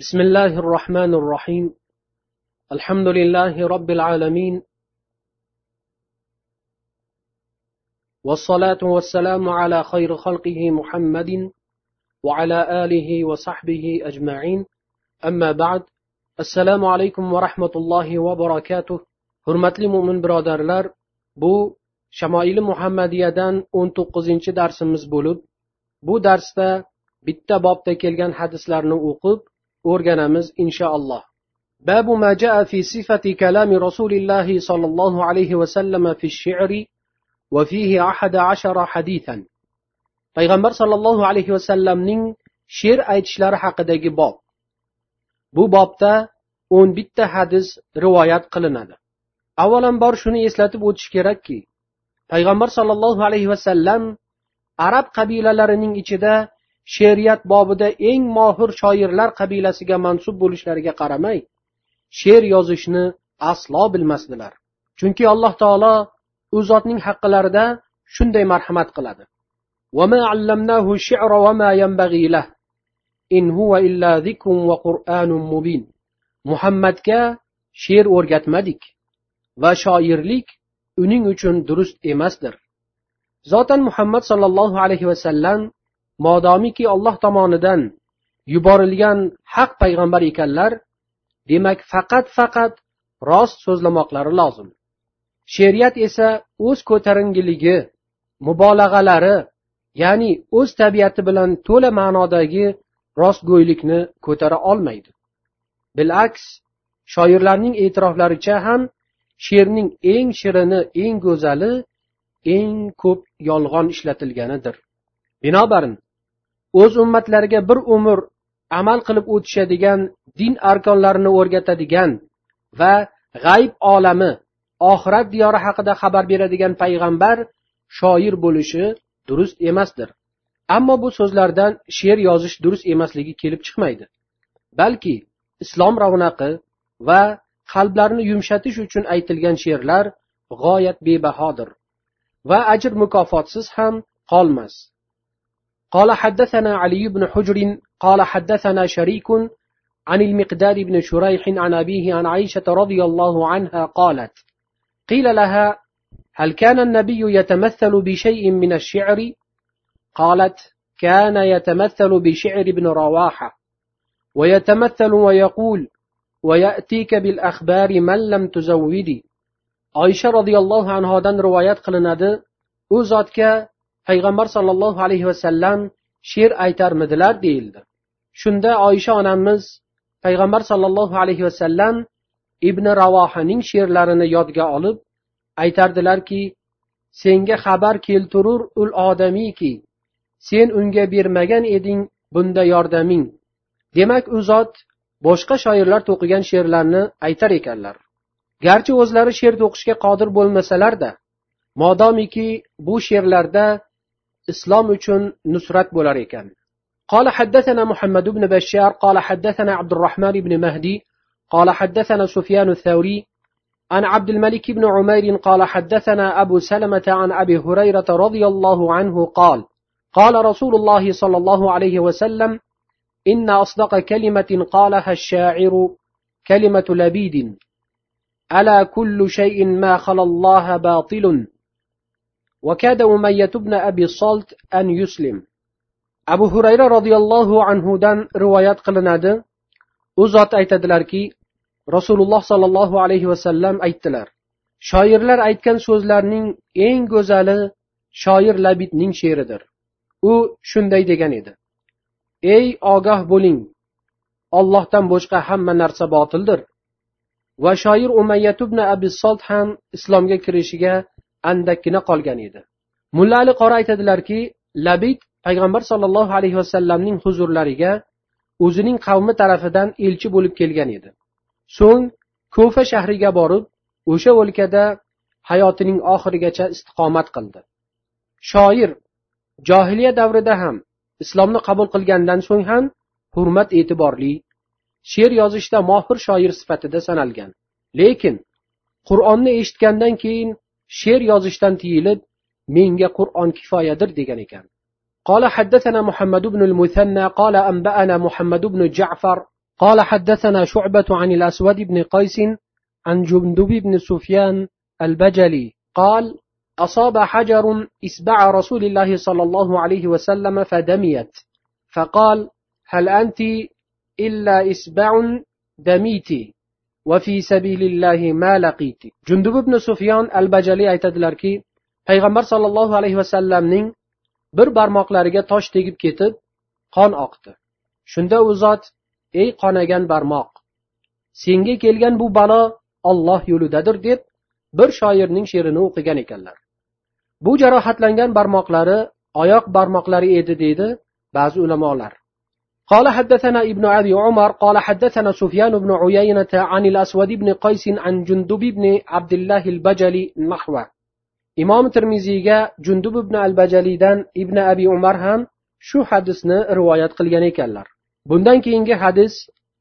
بسم الله الرحمن الرحيم الحمد لله رب العالمين والصلاة والسلام على خير خلقه محمد وعلى آله وصحبه أجمعين أما بعد السلام عليكم ورحمة الله وبركاته hurmatli mo'min birodarlar bu shamoili muhammadiyadan o'n to'qqizinchi darsimiz bo'lib bu darsda bitta bobda kelgan hadislarni o'qib o'rganamiz inshaalloh باب ما جاء في صفة كلام رسول الله صلى الله عليه وسلم في الشعر وفيه أحد عشر حديثا payg'ambar sollallohu alayhi vasallamning she'r aytishlari haqidagi bob bu bobda o'n bitta hadis rivoyat qilinadi avvalambor shuni eslatib o'tish kerakki payg'ambar sollallohu alayhi vasallam arab qabilalarining ichida she'riyat bobida eng mohir shoirlar qabilasiga mansub bo'lishlariga qaramay she'r yozishni aslo bilmasdilar chunki alloh taolo u zotning haqqlarida shunday marhamat qiladi وما علمناه الشعر وما ينبغي له إن هو إلا ذكر وقرآن مبين muhammadga she'r o'rgatmadik va shoirlik uning uchun durust emasdir zotan muhammad sollallohu alayhi vasallam modomiki olloh tomonidan yuborilgan haq payg'ambar ekanlar demak faqat faqat rost so'zlamoqlari lozim. She'riyat esa o'z ko'taringiligi mubolag'alari ya'ni o'z tabiati bilan to'la ma'nodagi rostgo'ylikni ko'tara olmaydi. Bilaks shoirlarning e'tiroflaricha ham she'rning eng shirini eng go'zali eng ko'p yolg'on ishlatilganidir. Binobarin o'z ummatlariga bir umr amal qilib o'tishadigan din arkonlarini o'rgatadigan va g'ayb olami oxirat diyori haqida xabar beradigan payg'ambar shoir bo'lishi durust emasdir. Ammo bu so'zlardan she'r yozish durust emasligi kelib chiqmaydi. Balki islom ravnaqi va qalblarni yumshatish uchun aytilgan she'rlar g'oyat bebahodir va ajr mukofotsiz ham qolmas. قال حدثنا علي بن حجر قال حدثنا شريك عن المقدار بن شريح عن أبيه عن عائشة رضي الله عنها قالت قيل لها هل كان النبي يتمثل بشيء من الشعر؟ قالت كان يتمثل بشعر ابن رواحة ويتمثل ويقول ويأتيك بالأخبار من لم تزودي oysha roziyallohu anhodan rivoyat qilinadi u zotga payg'ambar sollallohu alayhi vasallam she'r aytarmidilar deyildi. Shunda oysha onamiz payg'ambar sollallohu alayhi vasallam ibn ravohaning she'rlarini yodga olib aytardilarki senga xabar keltirur ul odamiyki sen unga bermagan eding bunda yordaming. Demak u zot boshqa shoirlar to'qigan she'rlarni aytar ekanlar. Garchi o'zlari she'r to'qishga qodir bo'lmasalarda modomiki bu she'rlarda islom uchun nusrat bo'lar ekan قال حدثنا محمد بن بشار قال حدثنا عبد الرحمن بن مهدي قال حدثنا سفيان الثوري عن عبد الملك بن عمير قال حدثنا أبو سلمة عن أبي هريرة رضي الله عنه قال قال رسول الله صلى الله عليه وسلم إن أصدق كلمة قالها الشاعر كلمة لبيد ألا كل شيء ما خلا الله باطل وكاد أمية بن أبي الصلت أن يسلم أبو هريرة رضي الله عنه دان روايات قلناد أزات أيتدلاركي rasululloh sollallohu alayhi vasallam aytdilar shoirlar aytgan so'zlarning eng go'zali shoir labidning she'ridir u shunday degan edi ey ogoh bo'ling ollohdan boshqa hamma narsa botildir va shoir umayyat ibn abi solt ham islomga kirishiga andakkina qolgan edi. Mulla ali qori aytadilarki labid payg'ambar sollallohu alayhi vasallamning huzurlariga o'zining qavmi tarafidan elchi bo'lib kelgan edi. So'ng ko'fa shahriga borib o'sha o'lkada hayotining oxirigacha istiqomat qildi. Shoir johiliya davrida ham islomni qabul qilgandan so'ng ham hurmat e'tiborli she'r yozishda mohir shoir sifatida sanalgan. Lekin qur'onni eshitgandan keyin she'r yozishdan tiyilib menga qur'on kifoyadir degan ekan قال حدثنا محمد بن المثنى قال أنبأنا محمد بن جعفر قال حدثنا شعبة عن الأسود بن قيس عن جندب بن سفيان البجلي قال أصاب حجر إسبع رسول الله صلى الله عليه وسلم فدميت. فقال هل أنت إلا إسبع دميت vafi sabilillahi ma laqiti. Jundub ibn sufyon al bajali aytadilarki payg'ambar sollallohu alayhi vasallamning bir barmoqlariga tosh tegib ketib qon oqdi. Shunda u zot ey qonagan barmoq senga kelgan bu balo olloh yo'lidadir deb bir shoirning she'rini o'qigan ekanlar. Bu jarohatlangan barmoqlari oyoq barmoqlari edi deydi ba'zi ulamolar. قال حدثنا ابن أبي عمر قال حدثنا سفيان بن عيينة عن الأسود بن قيس عن جندب بن عبد الله البجلي نحوه. إمام ترمزيga جندب بن البجليdan ibn abi umar ham shu hadisni rivoyat qilgan ekanlar bundan keyingi hadis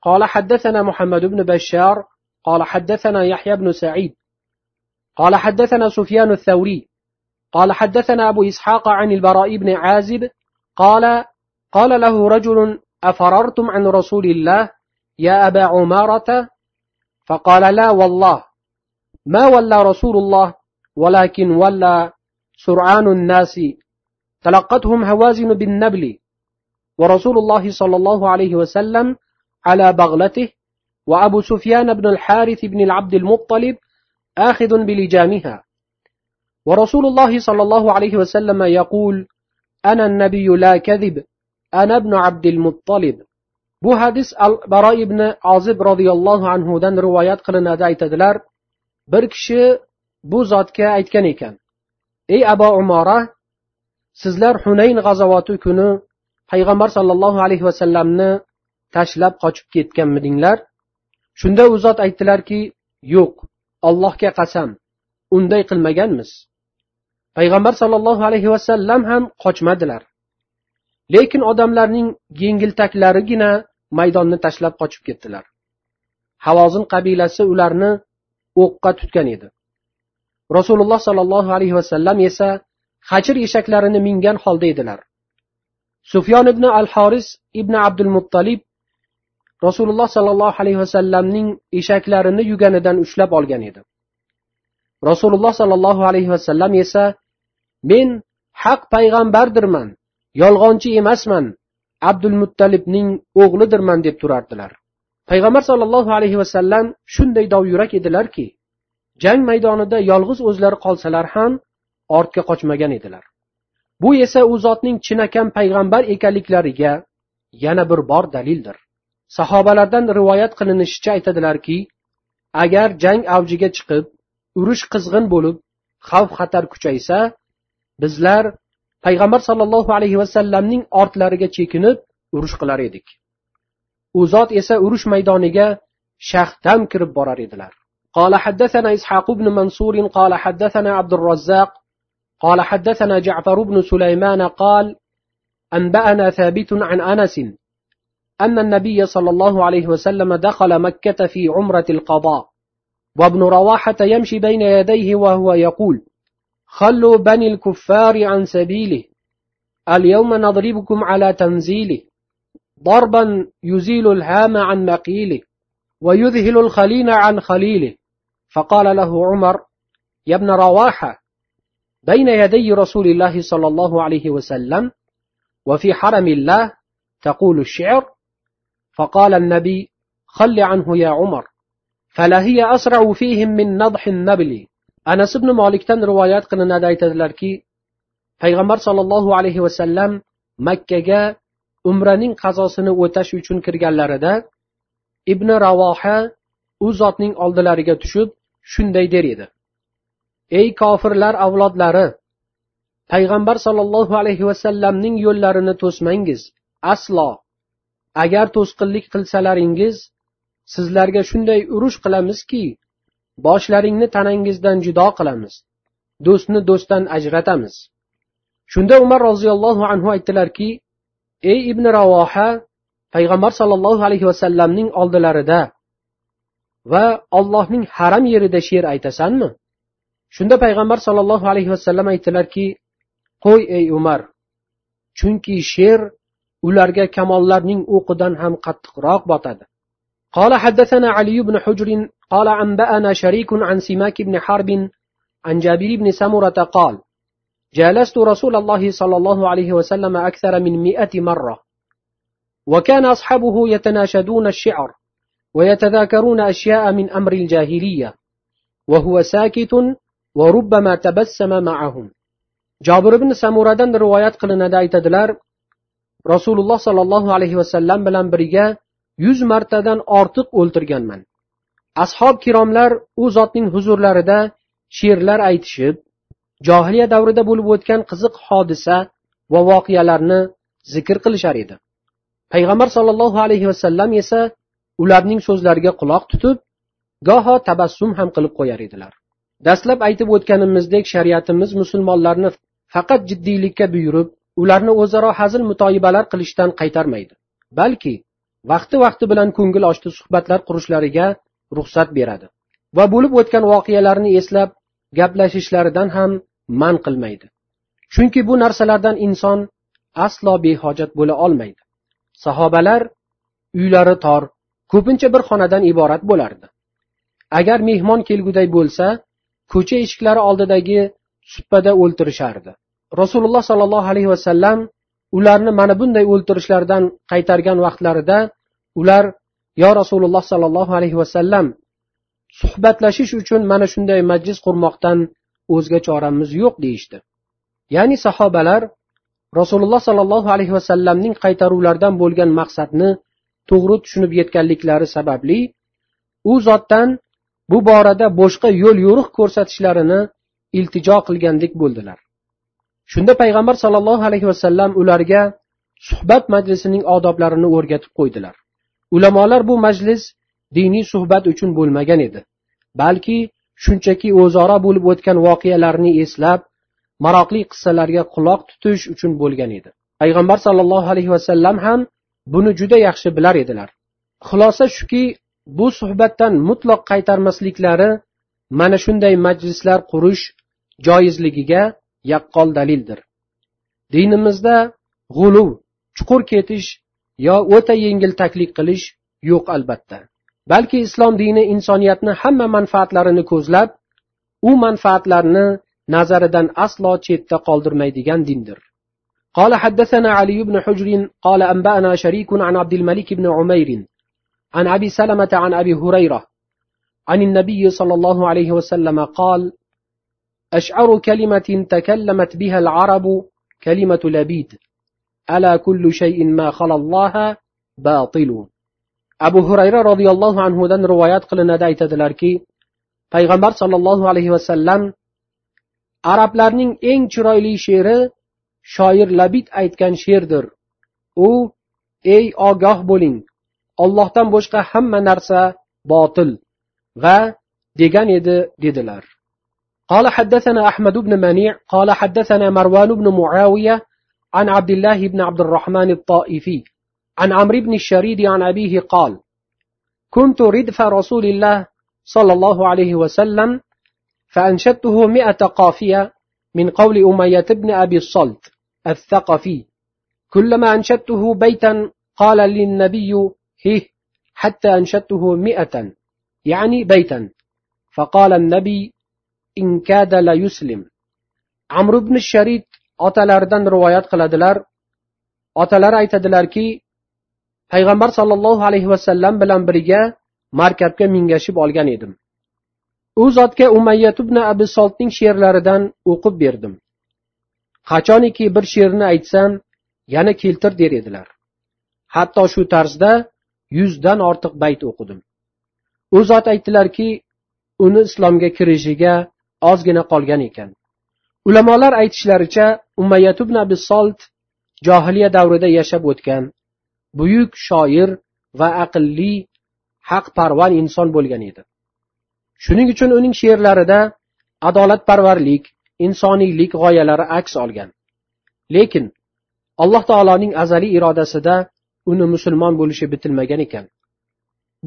قال حدثنا محمد بن بشار قال حدثنا يحيى بن سعيد. قال حدثنا سفيان الثوري. قال حدثنا أبو إسحاق عن البراء بن عازب قال قال له رجل أفررتم عن رسول الله يا أبا عمارة؟ فقال لا والله. ما ولى رسول الله ولكن ولى سرعان الناس. تلقتهم هوازن بالنبل. ورسول الله صلى الله عليه وسلم على بغلته وأبو سفيان بن الحارث بن العبد المطلب آخذ بلجامها. ورسول الله صلى الله عليه وسلم يقول أنا النبي لا كذب. ana ibn abdil muttolib bu hadis al baro ibn ozib roziyallohu anhudan rivoyat qilinadi aytadilar. Bir kishi bu zotga aytgan ekan ey abo umora sizlar hunayn g'azovati kuni payg'ambar sollallohu alayhi vasallamni tashlab qochib ketganmidinglar? Shunda u zot aytdilarki yo'q allohga qasam unday qilmaganmiz. Payg'ambar sollallohu alayhi vasallam ham qochmadilar. Lekin odamlarning yengiltaklarigina maydonni tashlab qochib ketdilar. Havozin qabilasi ularni o'qqa tutgan edi. Rasululloh sollallohu alayhi vasallam esa hajr eshaklarini mingan holda edilar. Sufyon ibn al horis ibn abdul muttalib rasululloh sollallohu alayhi vasallamning eshaklarini yuganidan ushlab olgan edi. Rasululloh sollallohu alayhi vasallam esa men haq payg'ambardirman. Yolg'onchi emasman abdul muttalibning o'g'lidirman deb turardilar. Payg'ambar sollallohu alayhi vasallam shunday dovyurak edilarki jang maydonida yolg'iz o'zlari qolsalar ham ortga qochmagan edilar. Bu esa u zotning chinakam payg'ambar ekanliklariga yana bir bor dalildir. Sahobalardan rivoyat qilinishicha aytadilarki agar jang avjiga chiqib urush qizg'in bo'lib xavf xatar kuchaysa bizlar payg'ambar sollallohu alayhi vasallamning ortlariga chekinib urush qilar edik u zot esa urush maydoniga shahdam kirib borar edilar قال حدثنا إسحاق بن منصور قال حدثنا عبد الرزاق قال حدثنا جعفر بن سليمان قال أنبأنا ثابت عن أنس أن النبي صلى الله عليه وسلم دخل مكة في عمرة القضاء وابن رواحة يمشي بين يديه وهو يقول خلوا بني الكفار عن سبيله. اليوم نضربكم على تنزيله ضربا يزيل الهام عن مقيله ويذهل الخليل عن خليله فقال له عمر يا ابن رواحة بين يدي رسول الله صلى الله عليه وسلم وفي حرم الله تقول الشعر؟ فقال النبي خل عنه يا عمر فلا هي أسرع فيهم من نضح النبل. Anas ibn molikdan rivoyat qilinadi aytadilarki payg'ambar sollallohu alayhi vasallam makkaga umraning qazosini o'tash uchun kirganlarida ibn ravoha u zotning oldilariga tushib shunday der edi. Ey kofirlar avlodlari payg'ambar sollallohu alayhi vasallamning yo'llarini to'smangiz aslo. Agar to'sqinlik qilsalaringiz sizlarga shunday urush qilamizki boshlaringni tanangizdan judo qilamiz do'stni do'stdan ajratamiz shunda umar roziyallohu anhu aytdilarki ey ibn ravoha payg'ambar sollallohu alayhi vasallamning oldilarida va ollohning haram yerida she'r aytasanmi shunda payg'ambar sollallohu alayhi vasallam aytdilarki qo'y ey umar chunki she'r ularga kamollarning o'qidan ham qattiqroq botadi قال حدثنا علي بن حجر قال أنبأنا شريك عن سماك بن حرب عن جابر بن سمرة قال جالست رسول الله صلى الله عليه وسلم أكثر من مئة مرة. وكان أصحابه يتناشدون الشعر ويتذاكرون أشياء من أمر الجاهلية وهو ساكت وربما تبسم معهم. jobir ibn samuradan rivoyat qilinadi aytadilar rasululloh sollallohu alayhi vasallam bilan birga yuz martadan ortiq o'ltirganman ashob kiromlar u zotning huzurlarida she'rlar aytishib johiliya davrida bo'lib o'tgan qiziq hodisa va voqealarni zikr qilishar edi. Payg'ambar sollallohu alayhi vasallam esa ularning so'zlariga quloq tutib goho tabassum ham qilib qo'yar edilar. Dastlab aytib o'tganimizdek shariatimiz musulmonlarni faqat jiddiylikka buyurib ularni o'zaro hazil mutoyibalar qilishdan qaytarmaydi balki vaqti vaqti bilan ko'ngil ochdi suhbatlar qurishlariga ruxsat beradi. Va bo'lib o'tgan voqealarni eslab gaplashishlaridan ham man qilmaydi. Chunki bu narsalardan inson aslo behojat bo'la olmaydi. Sahobalar uylari tor ko'pincha bir xonadan iborat bo'lardi. Agar mehmon kelguday bo'lsa ko'cha eshiklari oldidagi suppada o'ltirishardi. Rasululloh sollallohu alayhi vasallam ularni mana bunday o'ltirishlardan qaytargan vaqtlarida ular yo rasululloh sollallohu alayhi vasallam suhbatlashish uchun mana shunday majlis qurmoqdan o'zga choramiz yo'q deyishdi. Ya'ni sahobalar rasululloh sollallohu alayhi vasallamning qaytaruvlaridan bo'lgan maqsadni to'g'ri tushunib yetganliklari sababli u zotdan bu borada boshqa yo'l yo'riq ko'rsatishlarini iltijo qilgandek bo'ldilar. Shunda payg'ambar sollallohu alayhi vasallam ularga suhbat majlisining odoblarini o'rgatib qo'ydilar. Ulamolar bu majlis diniy suhbat uchun bo'lmagan edi balki shunchaki o'zaro bo'lib o'tgan voqealarni eslab maroqli qissalarga quloq tutish uchun bo'lgan edi. Payg'ambar sollallohu alayhi vasallam ham buni juda yaxshi bilar edilar. Xulosa shuki bu suhbatdan mutloq qaytarmasliklari mana shunday majlislar qurish joizligiga yaqqol dalildir. Dinimizda g'uluv chuqur ketish yo o'ta yengil taklif qilish yo'q albatta balki islom dini insoniyatni hamma manfaatlarini ko'zlab u manfaatlarni nazaridan aslo chetda qoldirmaydigan dindir قال حدثنا علي بن حجر قال أنبأنا شريك عن عبد الملك بن عمير عن أبي سلمة عن أبي هريرة عن النبي صلى الله عليه وسلم قال أشعر كلمة تكلمت بها العرب كلمة لبيد ألا كل شيء ما خلا الله باطل abu hurayra roziyallohu anhudan rivoyat qilinadi aytadilarki payg'ambar sollallohu alayhi vasallam arablarning eng chiroyli she'ri shoir labid aytgan she'rdir u ey ogoh bo'ling ollohdan boshqa hamma narsa botil va degan edi dedilar قال حدثنا أحمد بن منيع قال حدثنا مروان بن معاوية عن عبد الله بن عبد الرحمن الطائفي عن عمرو بن الشريد عن أبيه قال كنت ردف رسول الله صلى الله عليه وسلم فأنشدته مئة قافية من قول أمية بن أبي الصلت الثقفي. كلما أنشدته بيتا قال للنبي هه حتى أنشدته مئة يعني بيتا فقال النبي إن كاد لا يسلم عمرو بن الشريد otalaridan rivoyat qiladilar. Otalari aytadilarki payg'ambar sollallohu alayhi vasallam bilan birga markabga mingashib olgan edim. U zotga umayyat ibn abi soltning she'rlaridan o'qib berdim. Qachoniki bir she'rni aytsam yana keltir der edilar. Hatto shu tarzda yuzdan ortiq bayt o'qidim. U zot aytdilarki uni islomga kirishiga ozgina qolgan ekan. Ulamolar aytishlaricha umayyat ibn abi solt johiliya davrida yashab o'tgan buyuk shoir va aqlli haqparvar inson bo'lgan edi. Shuning uchun uning she'rlarida adolatparvarlik insoniylik g'oyalari aks olgan. Lekin alloh taoloning azaliy irodasida uni musulmon bo'lishi bitilmagan ekan.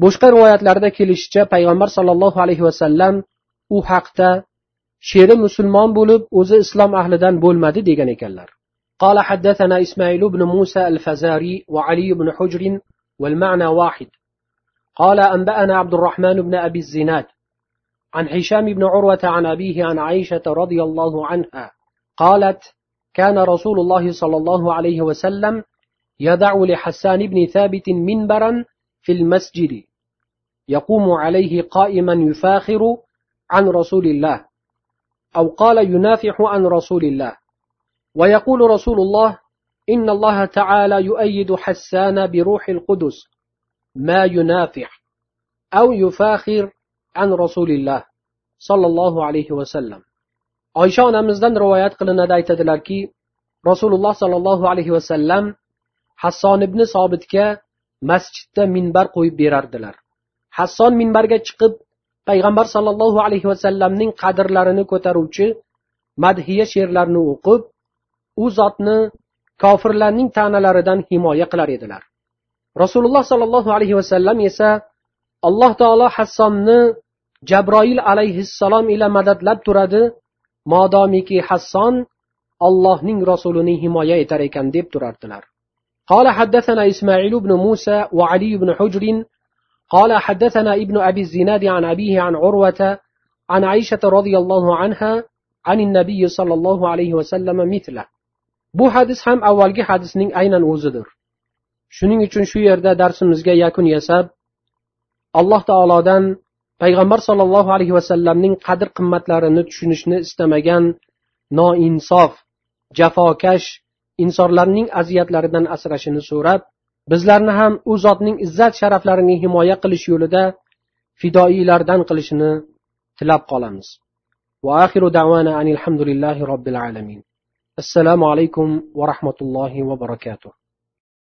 Boshqa rivoyatlarda kelishicha payg'ambar sollallohu alayhi vasallam u haqda she'ri musulmon bo'lib o'zi islom ahlidan bo'lmadi degan ekanlar قال حدثنا إسماعيل بن موسى الفزاري وعلي بن حجر والمعنى واحد. قال أنبأنا عبد الرحمن بن أبي الزناد عن هشام بن عروة عن أبيه عن عائشة رضي الله عنها قالت كان رسول الله صلى الله عليه وسلم يدع لحسان بن ثابت منبرا في المسجد. يقوم عليه قائما يفاخر عن رسول الله. أو قال ينافح عن رسول الله ويقول رسول الله إن الله تعالى يؤيد حسان بروح القدس ما ينافح أو يفاخر عن رسول الله صلى الله عليه وسلم oysha onamizdan rivoyat qilinadi aytadilarki rasululloh sollallohu alayhi vasallam hasson ibn sobitga masjidda minbar qo'yib berardilar hasson minbarga chiqib payg'ambar sollallohu alayhi vasallamning qadrlarini ko'taruvchi madhiya she'rlarni o'qib u zotni kofirlarning ta'nalaridan himoya qilar edilar rasululloh sollallohu alayhi vasallam esa alloh taolo hassonni jabroil alayhissalom ila madadlab turadi modomiki hasson allohning rasulini himoya etar ekan deb turardilar قال حدثنا إسماعيل بن موسى وعلي بن حجر قال حدثنا ابن أبي الزناد عن أبيه عن عروة عن عائشة رضي الله عنها عن النبي صلى الله عليه وسلم مثله bu hadis ham avvalgi hadisning aynan o'zidir shuning uchun shu yerda darsimizga yakun yasab alloh taolodan payg'ambar sollallohu alayhi vasallamning qadr qimmatlarini tushunishni istamagan noinsof jafokash insonlarning aziyatlaridan asrashini so'rab bizlarni ham u zotning izzat sharaflarini himoya qilish yo'lida fidoiylardan qilishini tilab qolamiz وآخر دعوانا أن الحمد لله رب العالمين السلام عليكم ورحمة الله وبركاته